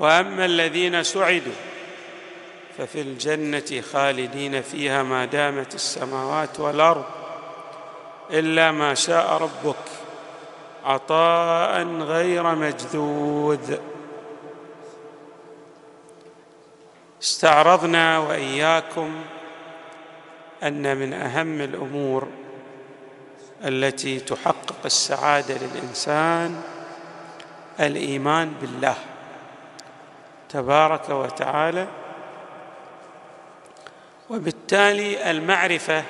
وأما الذين سعدوا ففي الجنة خالدين فيها ما دامت السماوات والأرض إلا ما شاء ربك عطاء غير مجذوذ. استعرضنا وإياكم أن من أهم الأمور التي تحقق السعادة للإنسان الإيمان بالله. تبارك وتعالى وبالتالي المعرفة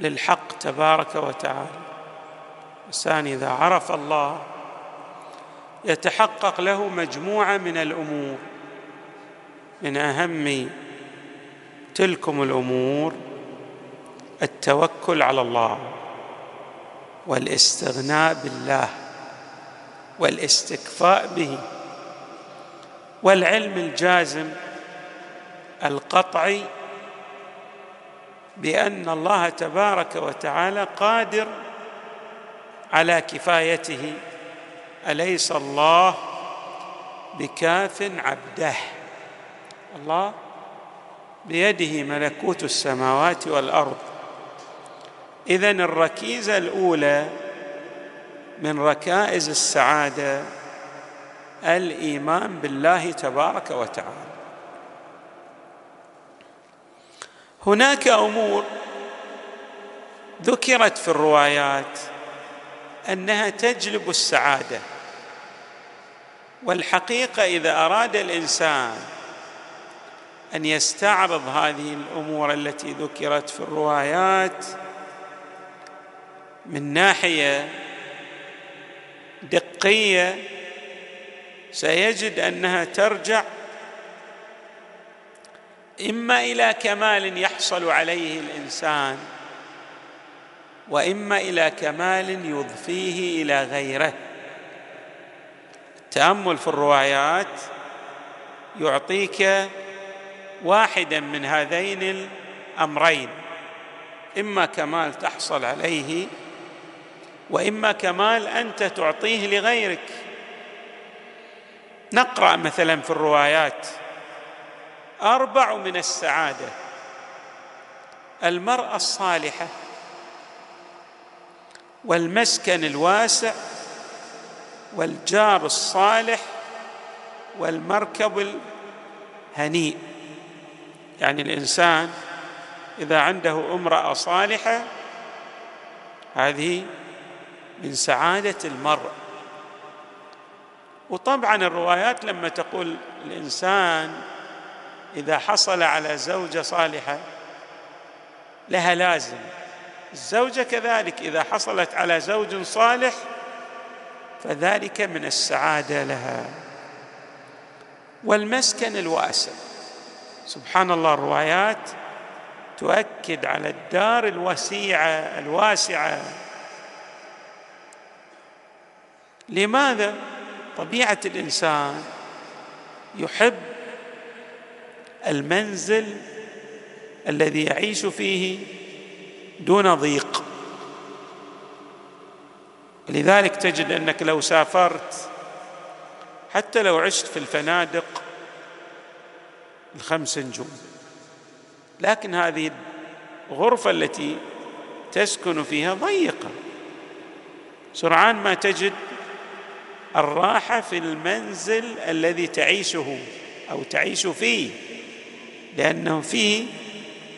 للحق تبارك وتعالى. الإنسان إذا عرف الله يتحقق له مجموعة من الأمور من أهم تلكم الأمور التوكل على الله والاستغناء بالله والاستكفاء به. والعلم الجازم القطعي بأن الله تبارك وتعالى قادر على كفايته. أليس الله بكاف عبده؟ الله بيده ملكوت السماوات والأرض. اذا الركيزة الأولى من ركائز السعادة الإيمان بالله تبارك وتعالى. هناك أمور ذكرت في الروايات أنها تجلب السعادة والحقيقة إذا أراد الإنسان أن يستعرض هذه الأمور التي ذكرت في الروايات من ناحية دقية سيجد أنها ترجع إما إلى كمال يحصل عليه الإنسان وإما إلى كمال يضفيه إلى غيره. التأمل في الروايات يعطيك واحدا من هذين الأمرين إما كمال تحصل عليه وإما كمال أنت تعطيه لغيرك. نقرأ مثلا في الروايات. أربع من السعادة. المرأة الصالحة. والمسكن الواسع. والجار الصالح. والمركب الهنيء. يعني الإنسان إذا عنده امرأة صالحة هذه من سعادة المرء. وطبعا الروايات لما تقول الإنسان إذا حصل على زوجة صالحة لها لازم الزوجة كذلك إذا حصلت على زوج صالح فذلك من السعادة لها. والمسكن الواسع. سبحان الله الروايات تؤكد على الدار الوسيعة الواسعة. لماذا؟ طبيعة الإنسان يحب المنزل الذي يعيش فيه دون ضيق. لذلك تجد أنك لو سافرت حتى لو عشت في الفنادق الخمس نجوم لكن هذه الغرفة التي تسكن فيها ضيقة. سرعان ما تجد الراحة في المنزل الذي تعيشه أو تعيش فيه لأنه فيه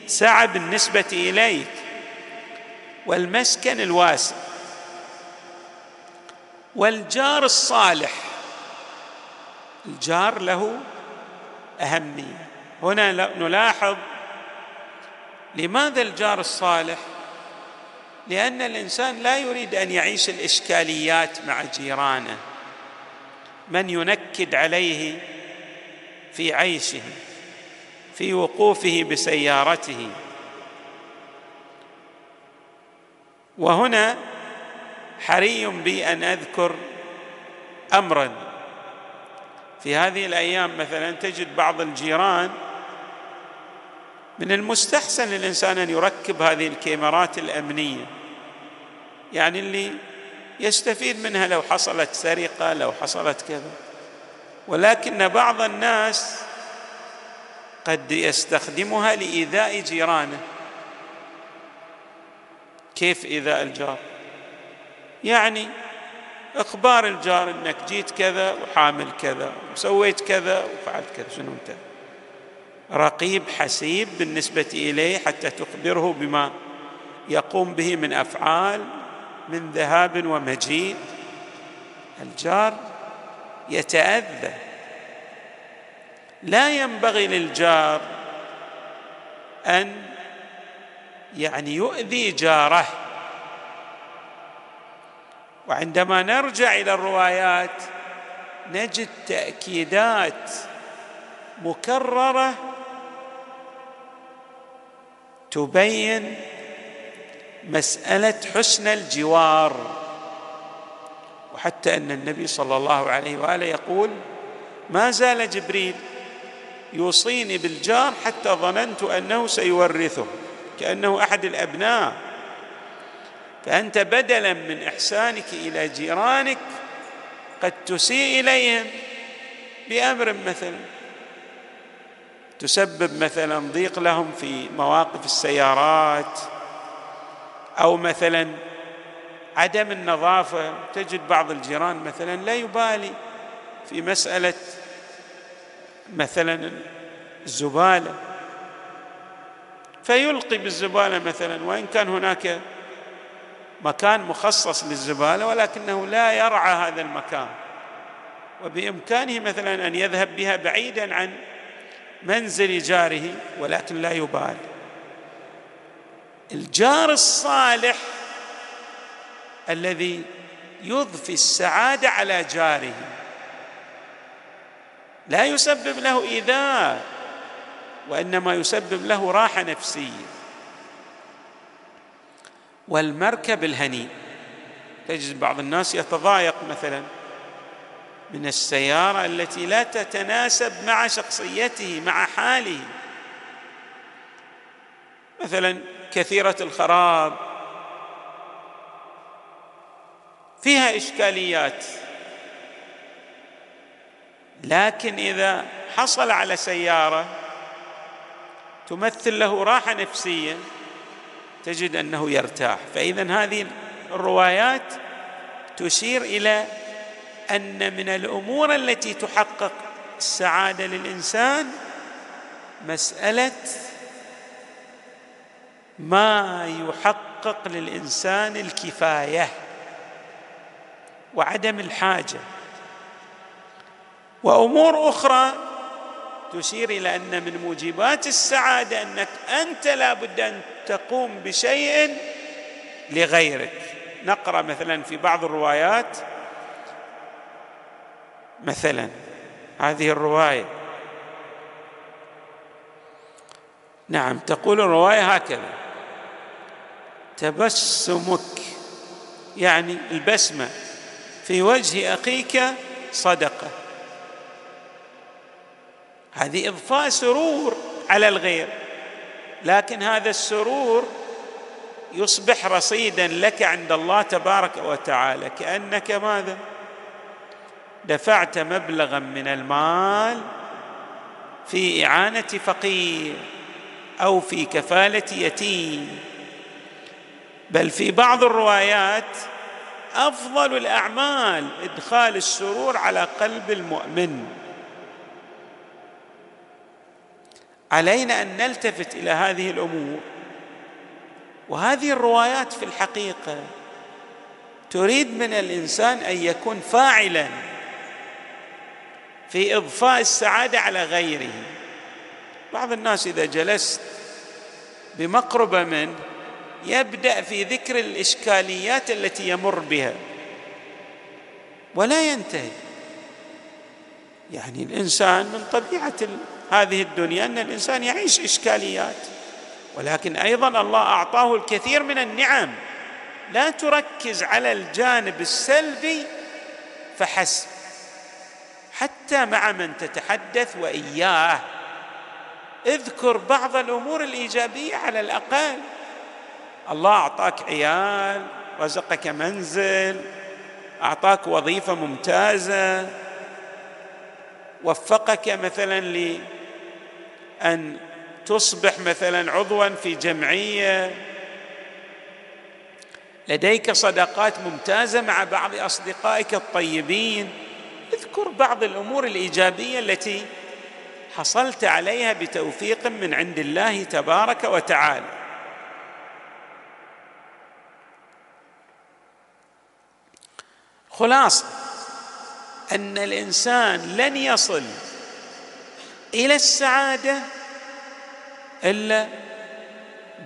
سعة بالنسبة إليك والمسكن الواسع والجار الصالح. الجار له أهمية. هنا نلاحظ لماذا الجار الصالح؟ لأن الإنسان لا يريد أن يعيش الإشكاليات مع جيرانه. من ينكد عليه في عيشه في وقوفه بسيارته. وهنا حري بي ان أذكر امرا. في هذه الأيام مثلا تجد بعض الجيران من المستحسن للإنسان أن يركب هذه الكاميرات الأمنية يعني اللي يستفيد منها لو حصلت سرقة لو حصلت كذا. ولكن بعض الناس قد يستخدمها لإيذاء جيرانه. كيف إيذاء الجار؟ يعني إخبار الجار إنك جيت كذا وحامل كذا وسويت كذا وفعلت كذا شنو أنت؟ رقيب حسيب بالنسبة إليه حتى تخبره بما يقوم به من أفعال من ذهاب ومجيء الجار يتأذى. لا ينبغي للجار أن يعني يؤذي جاره. وعندما نرجع إلى الروايات نجد تأكيدات مكررة تبين مسألة حسن الجوار. وحتى أن النبي صلى الله عليه وآله يقول ما زال جبريل يوصيني بالجار حتى ظننت أنه سيورثه كأنه أحد الأبناء. فأنت بدلا من إحسانك إلى جيرانك قد تسيء إليهم بأمر مثلا. تسبب مثلا ضيق لهم في مواقف السيارات أو مثلا عدم النظافة تجد بعض الجيران مثلا لا يبالي في مسألة مثلا الزبالة. فيلقي بالزبالة مثلا وإن كان هناك مكان مخصص للزبالة ولكنه لا يرعى هذا المكان. وبإمكانه مثلا أن يذهب بها بعيدا عن منزل جاره ولكن لا يبالي. الجار الصالح الذي يضفي السعادة على جاره. لا يسبب له إيذاء وإنما يسبب له راحة نفسية. والمركب الهني تجد بعض الناس يتضايق مثلا من السيارة التي لا تتناسب مع شخصيته مع حاله. مثلا كثيرة الخراب. فيها إشكاليات. لكن إذا حصل على سيارة تمثل له راحة نفسية تجد أنه يرتاح. فاذا هذه الروايات تشير إلى أن من الأمور التي تحقق السعادة للإنسان مسألة ما يحقق للإنسان الكفاية وعدم الحاجة. وأمور أخرى تشير إلى أن من موجبات السعادة أنك أنت لا بد أن تقوم بشيء لغيرك. نقرأ مثلا في بعض الروايات مثلا هذه الرواية. نعم تقول الرواية هكذا تبسمك يعني البسمة في وجه أخيك صدقة. هذه إضفاء سرور على الغير لكن هذا السرور يصبح رصيدا لك عند الله تبارك وتعالى. كأنك ماذا؟ دفعت مبلغا من المال في إعانة فقير أو في كفالة يتيم. بل في بعض الروايات أفضل الأعمال إدخال السرور على قلب المؤمن. علينا أن نلتفت إلى هذه الأمور. وهذه الروايات في الحقيقة تريد من الإنسان أن يكون فاعلا في إضفاء السعادة على غيره. بعض الناس إذا جلست بمقربة منه يبدأ في ذكر الإشكاليات التي يمر بها. ولا ينتهي. يعني الإنسان من طبيعة هذه الدنيا أن الإنسان يعيش إشكاليات. ولكن أيضا الله أعطاه الكثير من النعم. لا تركز على الجانب السلبي فحسب. حتى مع من تتحدث وإياه. اذكر بعض الأمور الإيجابية على الأقل. الله أعطاك عيال رزقك منزل أعطاك وظيفة ممتازة. وفقك مثلا لأن تصبح مثلا عضوا في جمعية. لديك صداقات ممتازة مع بعض أصدقائك الطيبين. اذكر بعض الأمور الإيجابية التي حصلت عليها بتوفيق من عند الله تبارك وتعالى. خلاصة. أن الإنسان لن يصل إلى السعادة إلا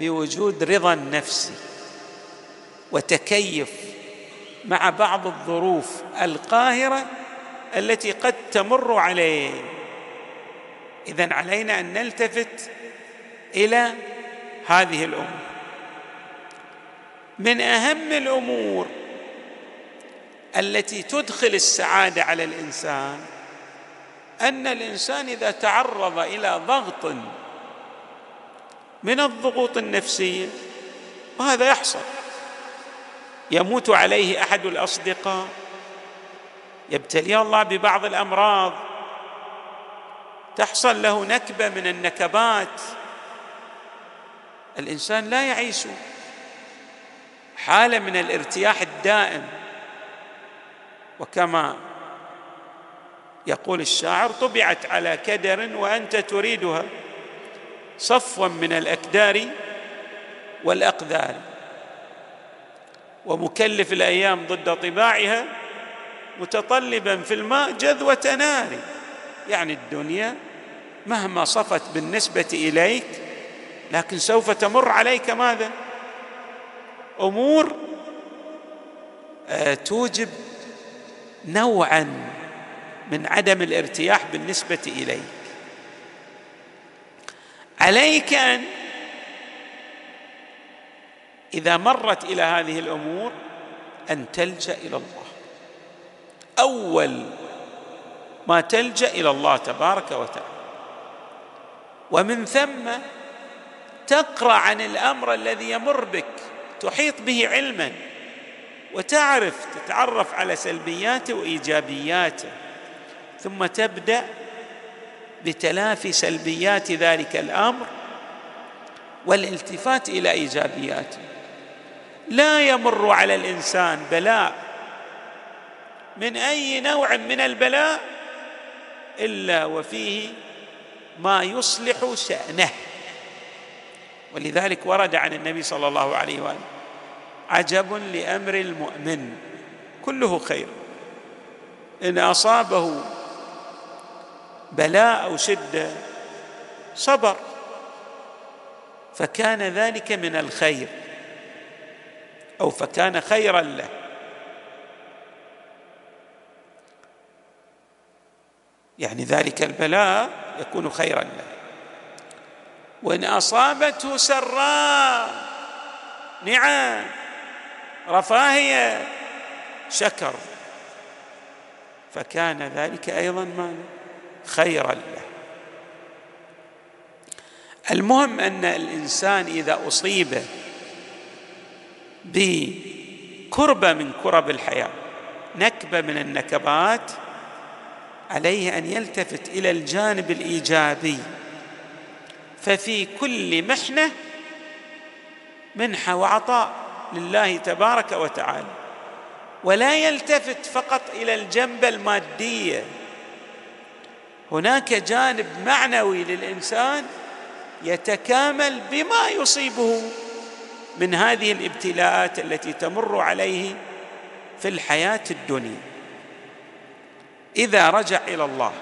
بوجود رضا النفس وتكيف مع بعض الظروف القاهرة التي قد تمر عليه. اذا علينا أن نلتفت إلى هذه الأمور. من أهم الأمور التي تدخل السعادة على الإنسان أن الإنسان إذا تعرض إلى ضغط من الضغوط النفسية وهذا يحصل. يموت عليه أحد الأصدقاء يبتليه الله ببعض الأمراض. تحصل له نكبة من النكبات. الإنسان لا يعيش حالة من الارتياح الدائم. وكما يقول الشاعر طبعت على كدر وأنت تريدها صفوا من الأكدار والاقدار ومكلف الأيام ضد طباعها متطلبا في الماء جذوة نار. يعني الدنيا مهما صفت بالنسبة إليك لكن سوف تمر عليك ماذا؟ أمور آه، توجب نوعا من عدم الارتياح بالنسبة إليك. عليك أن إذا مرت إلى هذه الأمور أن تلجأ إلى الله. أول ما تلجأ إلى الله تبارك وتعالى. ومن ثم تقرأ عن الأمر الذي يمر بك تحيط به علما. وتعرف تتعرف على سلبياته وإيجابياته ثم تبدأ بتلافي سلبيات ذلك الأمر والالتفات إلى إيجابياته. لا يمر على الإنسان بلاء من أي نوع من البلاء إلا وفيه ما يصلح شأنه. ولذلك ورد عن النبي صلى الله عليه وآله عجب لأمر المؤمن. كله خير. إن أصابه بلاء أو شدة صبر. فكان ذلك من الخير. أو فكان خيرا له. يعني ذلك البلاء يكون خيرا له. وإن أصابته سراء نعم. رفاهيه شكر. فكان ذلك أيضا ما خيرا له. المهم أن الإنسان إذا أصيب بكربة من كرب الحياة نكبة من النكبات عليه أن يلتفت إلى الجانب الإيجابي. ففي كل محنة منحة وعطاء. لله تبارك وتعالى ولا يلتفت فقط إلى الجنبه الماديه هناك جانب معنوي للإنسان يتكامل بما يصيبه من هذه الابتلاءات التي تمر عليه في الحياة الدنيا. إذا رجع إلى الله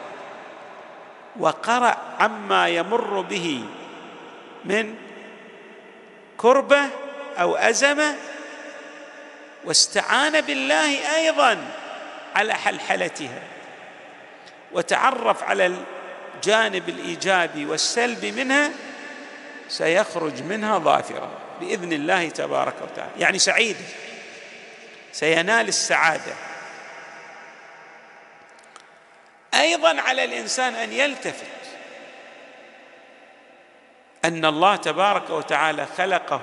وقرأ عما يمر به من كربة أو ازمه واستعان بالله أيضا على حلحلتها وتعرف على الجانب الإيجابي والسلبي منها سيخرج منها ظافرا بإذن الله تبارك وتعالى. يعني سعيد سينال السعادة. أيضا على الإنسان أن يلتفت. أن الله تبارك وتعالى خلقه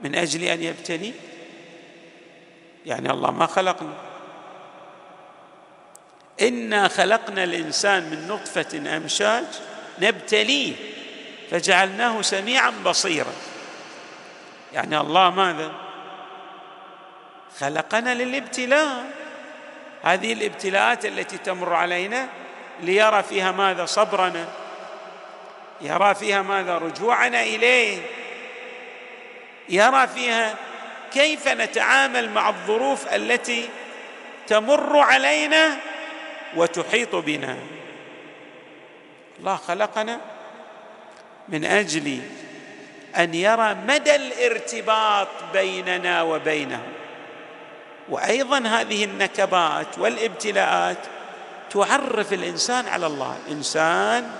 من أجل أن يبتلي؟ يعني الله ما خلقنا. إنا خلقنا الإنسان من نطفة أمشاج نبتليه فجعلناه سميعا بصيرا. يعني الله ماذا؟ خلقنا للابتلاء. هذه الابتلاءات التي تمر علينا ليرى فيها ماذا صبرنا يرى فيها ماذا رجوعنا إليه. يرى فيها كيف نتعامل مع الظروف التي تمر علينا وتحيط بنا. الله خلقنا من أجل أن يرى مدى الارتباط بيننا وبينه وأيضا هذه النكبات والابتلاءات تعرف الإنسان على الله. الانسان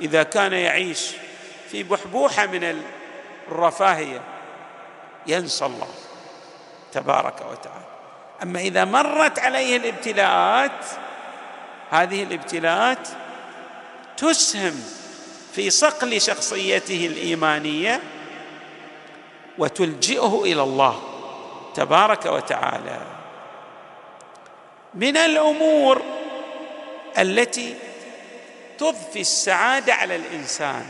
إذا كان يعيش في بحبوحة من الرفاهيه ينسى الله تبارك وتعالى. أما إذا مرت عليه الابتلاءات هذه الابتلاءات تسهم في صقل شخصيته الإيمانية وتلجئه إلى الله تبارك وتعالى. من الأمور التي تضفي السعادة على الإنسان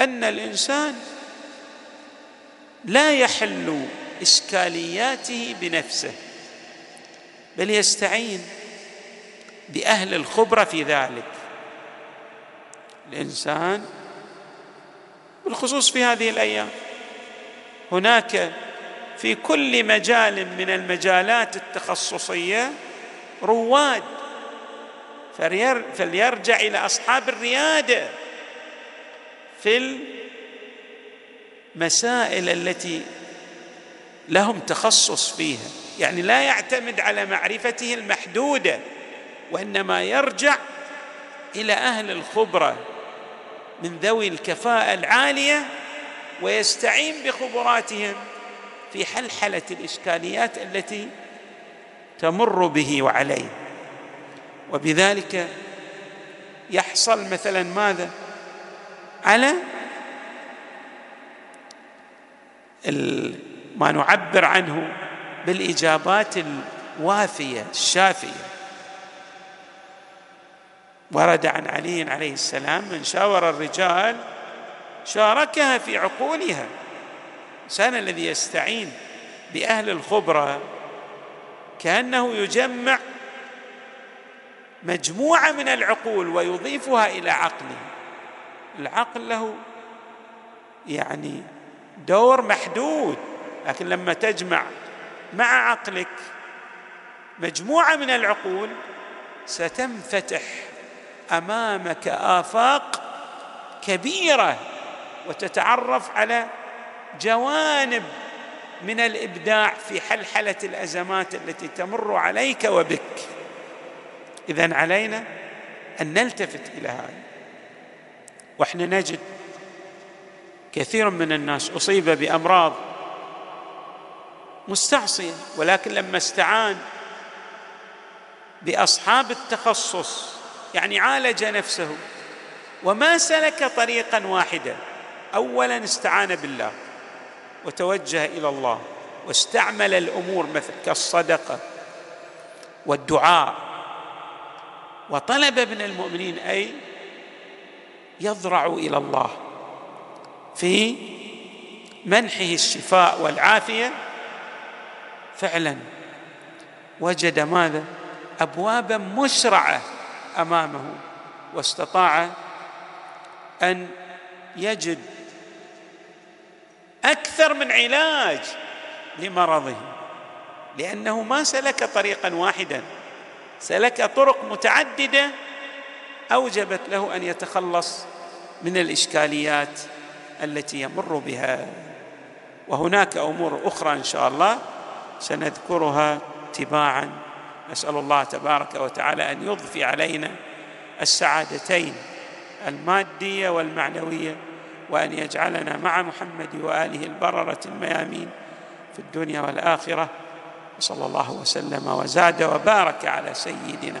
أن الإنسان لا يحل إشكالياته بنفسه بل يستعين بأهل الخبرة في ذلك. الإنسان بالخصوص في هذه الأيام هناك في كل مجال من المجالات التخصصية رواد فليرجع إلى أصحاب الريادة. في المسائل التي لهم تخصص فيها. يعني لا يعتمد على معرفته المحدودة وإنما يرجع إلى أهل الخبرة من ذوي الكفاءة العالية ويستعين بخبراتهم في حلحلة الإشكاليات التي تمر به وعليه. وبذلك يحصل مثلا ماذا؟ على ما نعبر عنه بالإجابات الوافية الشافية. ورد عن علي عليه السلام من شاور الرجال شاركها في عقولها. الانسان الذي يستعين بأهل الخبرة كأنه يجمع مجموعة من العقول ويضيفها إلى عقله. العقل له يعني دور محدود لكن لما تجمع مع عقلك مجموعة من العقول ستنفتح أمامك آفاق كبيرة وتتعرف على جوانب من الإبداع في حلحلة الأزمات التي تمر عليك وبك. اذا علينا أن نلتفت إلى هذا وإحنا نجد كثير من الناس أصيب بأمراض مستعصية ولكن لما استعان بأصحاب التخصص يعني عالج نفسه وما سلك طريقا واحدا اولا استعان بالله وتوجه إلى الله واستعمل الأمور مثل كالصدقة والدعاء. وطلب من المؤمنين أي يضرع إلى الله في منحه الشفاء والعافية. فعلا وجد ماذا؟ ابوابا مشرعة أمامه واستطاع أن يجد أكثر من علاج لمرضه لأنه ما سلك طريقا واحدا سلك طرق متعددة أوجبت له أن يتخلص من الإشكاليات التي يمر بها. وهناك أمور أخرى إن شاء الله سنذكرها تباعا. نسال الله تبارك وتعالى أن يضفي علينا السعادتين المادية والمعنوية وأن يجعلنا مع محمد وآله البررة الميامين في الدنيا والآخرة. صلى الله وسلم وزاد وبارك على سيدنا